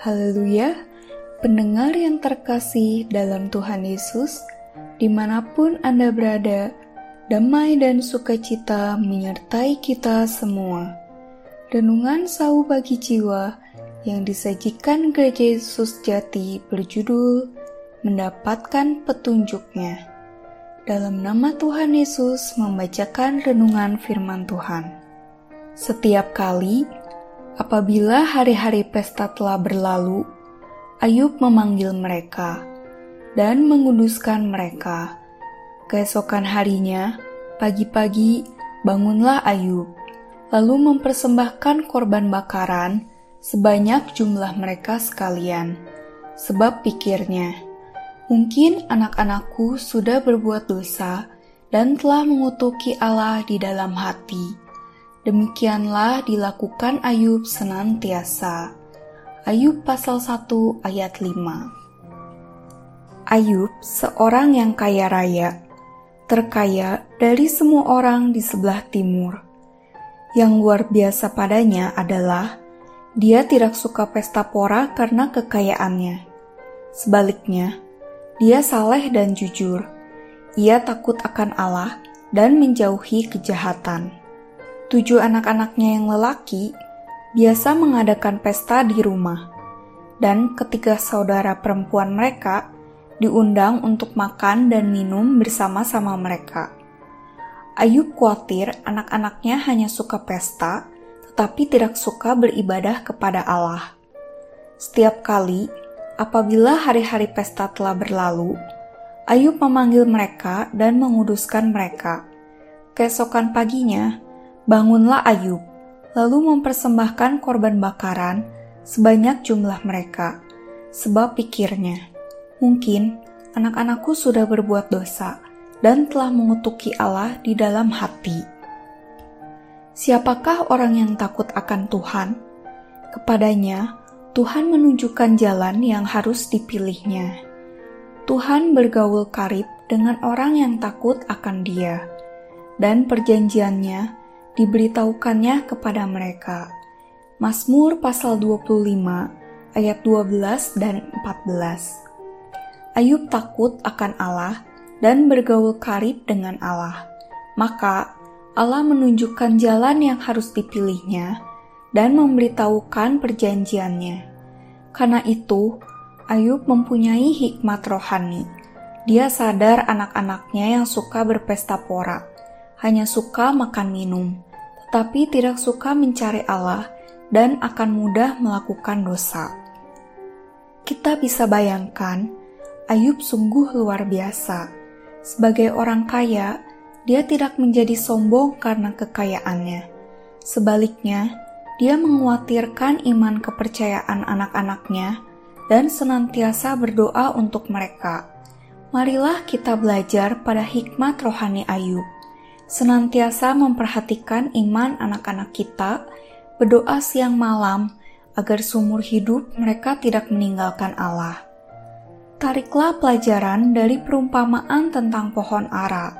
Haleluya, pendengar yang terkasih dalam Tuhan Yesus, di mana pun Anda berada, damai dan sukacita menyertai kita semua. Renungan sau bagi jiwa yang disajikan Gereja Yesus Jati berjudul Mendapatkan Petunjuknya. Dalam nama Tuhan Yesus membacakan renungan firman Tuhan. Setiap kali Apabila hari-hari pesta telah berlalu, Ayub memanggil mereka dan menguduskan mereka. Keesokan harinya, pagi-pagi, bangunlah Ayub, lalu mempersembahkan korban bakaran sebanyak jumlah mereka sekalian. Sebab pikirnya, mungkin anak-anakku sudah berbuat dosa dan telah mengutuki Allah di dalam hati Demikianlah dilakukan Ayub senantiasa. Ayub pasal 1 ayat 5 Ayub seorang yang kaya raya, terkaya dari semua orang di sebelah timur. Yang luar biasa padanya adalah dia tidak suka pesta pora karena kekayaannya. Sebaliknya, dia saleh dan jujur. Ia takut akan Allah dan menjauhi kejahatan. Tujuh anak-anaknya yang lelaki biasa mengadakan pesta di rumah, dan ketika saudara perempuan mereka diundang untuk makan dan minum bersama-sama mereka. Ayub khawatir anak-anaknya hanya suka pesta, tetapi tidak suka beribadah kepada Allah. Setiap kali apabila hari-hari pesta telah berlalu, Ayub memanggil mereka dan menguduskan mereka. Keesokan paginya, Bangunlah Ayub, lalu mempersembahkan korban bakaran sebanyak jumlah mereka, sebab pikirnya, mungkin anak-anakku sudah berbuat dosa dan telah mengutuki Allah di dalam hati. Siapakah orang yang takut akan Tuhan? Kepadanya, Tuhan menunjukkan jalan yang harus dipilihnya. Tuhan bergaul karib dengan orang yang takut akan Dia, dan perjanjiannya diberitahukannya kepada mereka. Mazmur pasal 25 ayat 12 dan 14. Ayub takut akan Allah dan bergaul karib dengan Allah. Maka Allah menunjukkan jalan yang harus dipilihnya dan memberitahukan perjanjiannya. Karena itu, Ayub mempunyai hikmat rohani. Dia sadar anak-anaknya yang suka berpesta pora hanya suka makan minum, tetapi tidak suka mencari Allah dan akan mudah melakukan dosa. Kita bisa bayangkan, Ayub sungguh luar biasa. Sebagai orang kaya, dia tidak menjadi sombong karena kekayaannya. Sebaliknya, dia menguatirkan iman kepercayaan anak-anaknya dan senantiasa berdoa untuk mereka. Marilah kita belajar pada hikmat rohani Ayub senantiasa memperhatikan iman anak-anak kita, berdoa siang malam agar sumur hidup mereka tidak meninggalkan Allah. Tariklah pelajaran dari perumpamaan tentang pohon ara.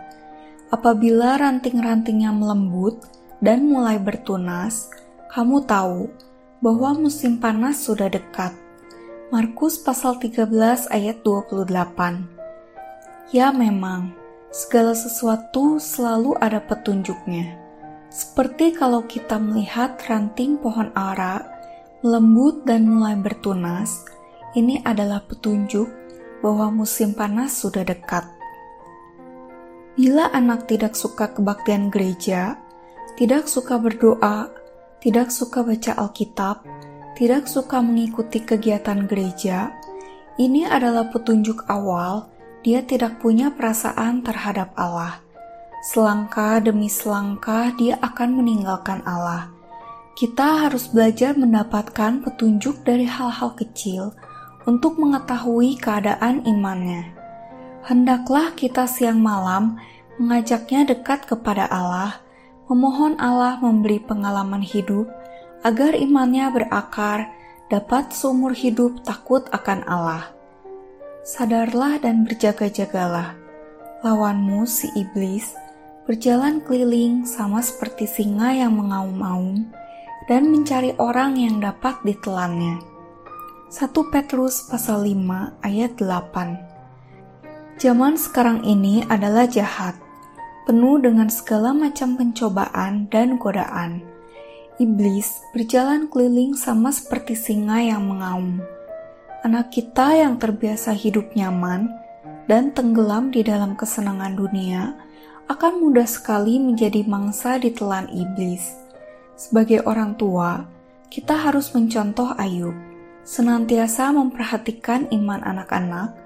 Apabila ranting-rantingnya melembut dan mulai bertunas, kamu tahu bahwa musim panas sudah dekat. Markus pasal 13 ayat 28. Ya memang, segala sesuatu selalu ada petunjuknya. Seperti kalau kita melihat ranting pohon ara lembut dan mulai bertunas, ini adalah petunjuk bahwa musim panas sudah dekat. Bila anak tidak suka kebaktian gereja, tidak suka berdoa, tidak suka baca Alkitab, tidak suka mengikuti kegiatan gereja, ini adalah petunjuk awal dia tidak punya perasaan terhadap Allah. Selangkah demi selangkah, dia akan meninggalkan Allah. Kita harus belajar mendapatkan petunjuk dari hal-hal kecil untuk mengetahui keadaan imannya. Hendaklah kita siang malam mengajaknya dekat kepada Allah, memohon Allah memberi pengalaman hidup agar imannya berakar, dapat seumur hidup takut akan Allah sadarlah dan berjaga-jagalah. Lawanmu si iblis berjalan keliling sama seperti singa yang mengaum-aum dan mencari orang yang dapat ditelannya. 1 Petrus pasal 5 ayat 8 Zaman sekarang ini adalah jahat, penuh dengan segala macam pencobaan dan godaan. Iblis berjalan keliling sama seperti singa yang mengaum. Anak kita yang terbiasa hidup nyaman dan tenggelam di dalam kesenangan dunia akan mudah sekali menjadi mangsa ditelan iblis. Sebagai orang tua, kita harus mencontoh Ayub senantiasa memperhatikan iman anak-anak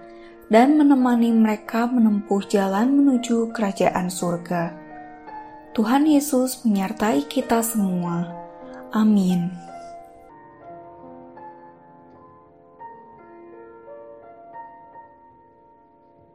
dan menemani mereka menempuh jalan menuju kerajaan surga. Tuhan Yesus menyertai kita semua. Amin.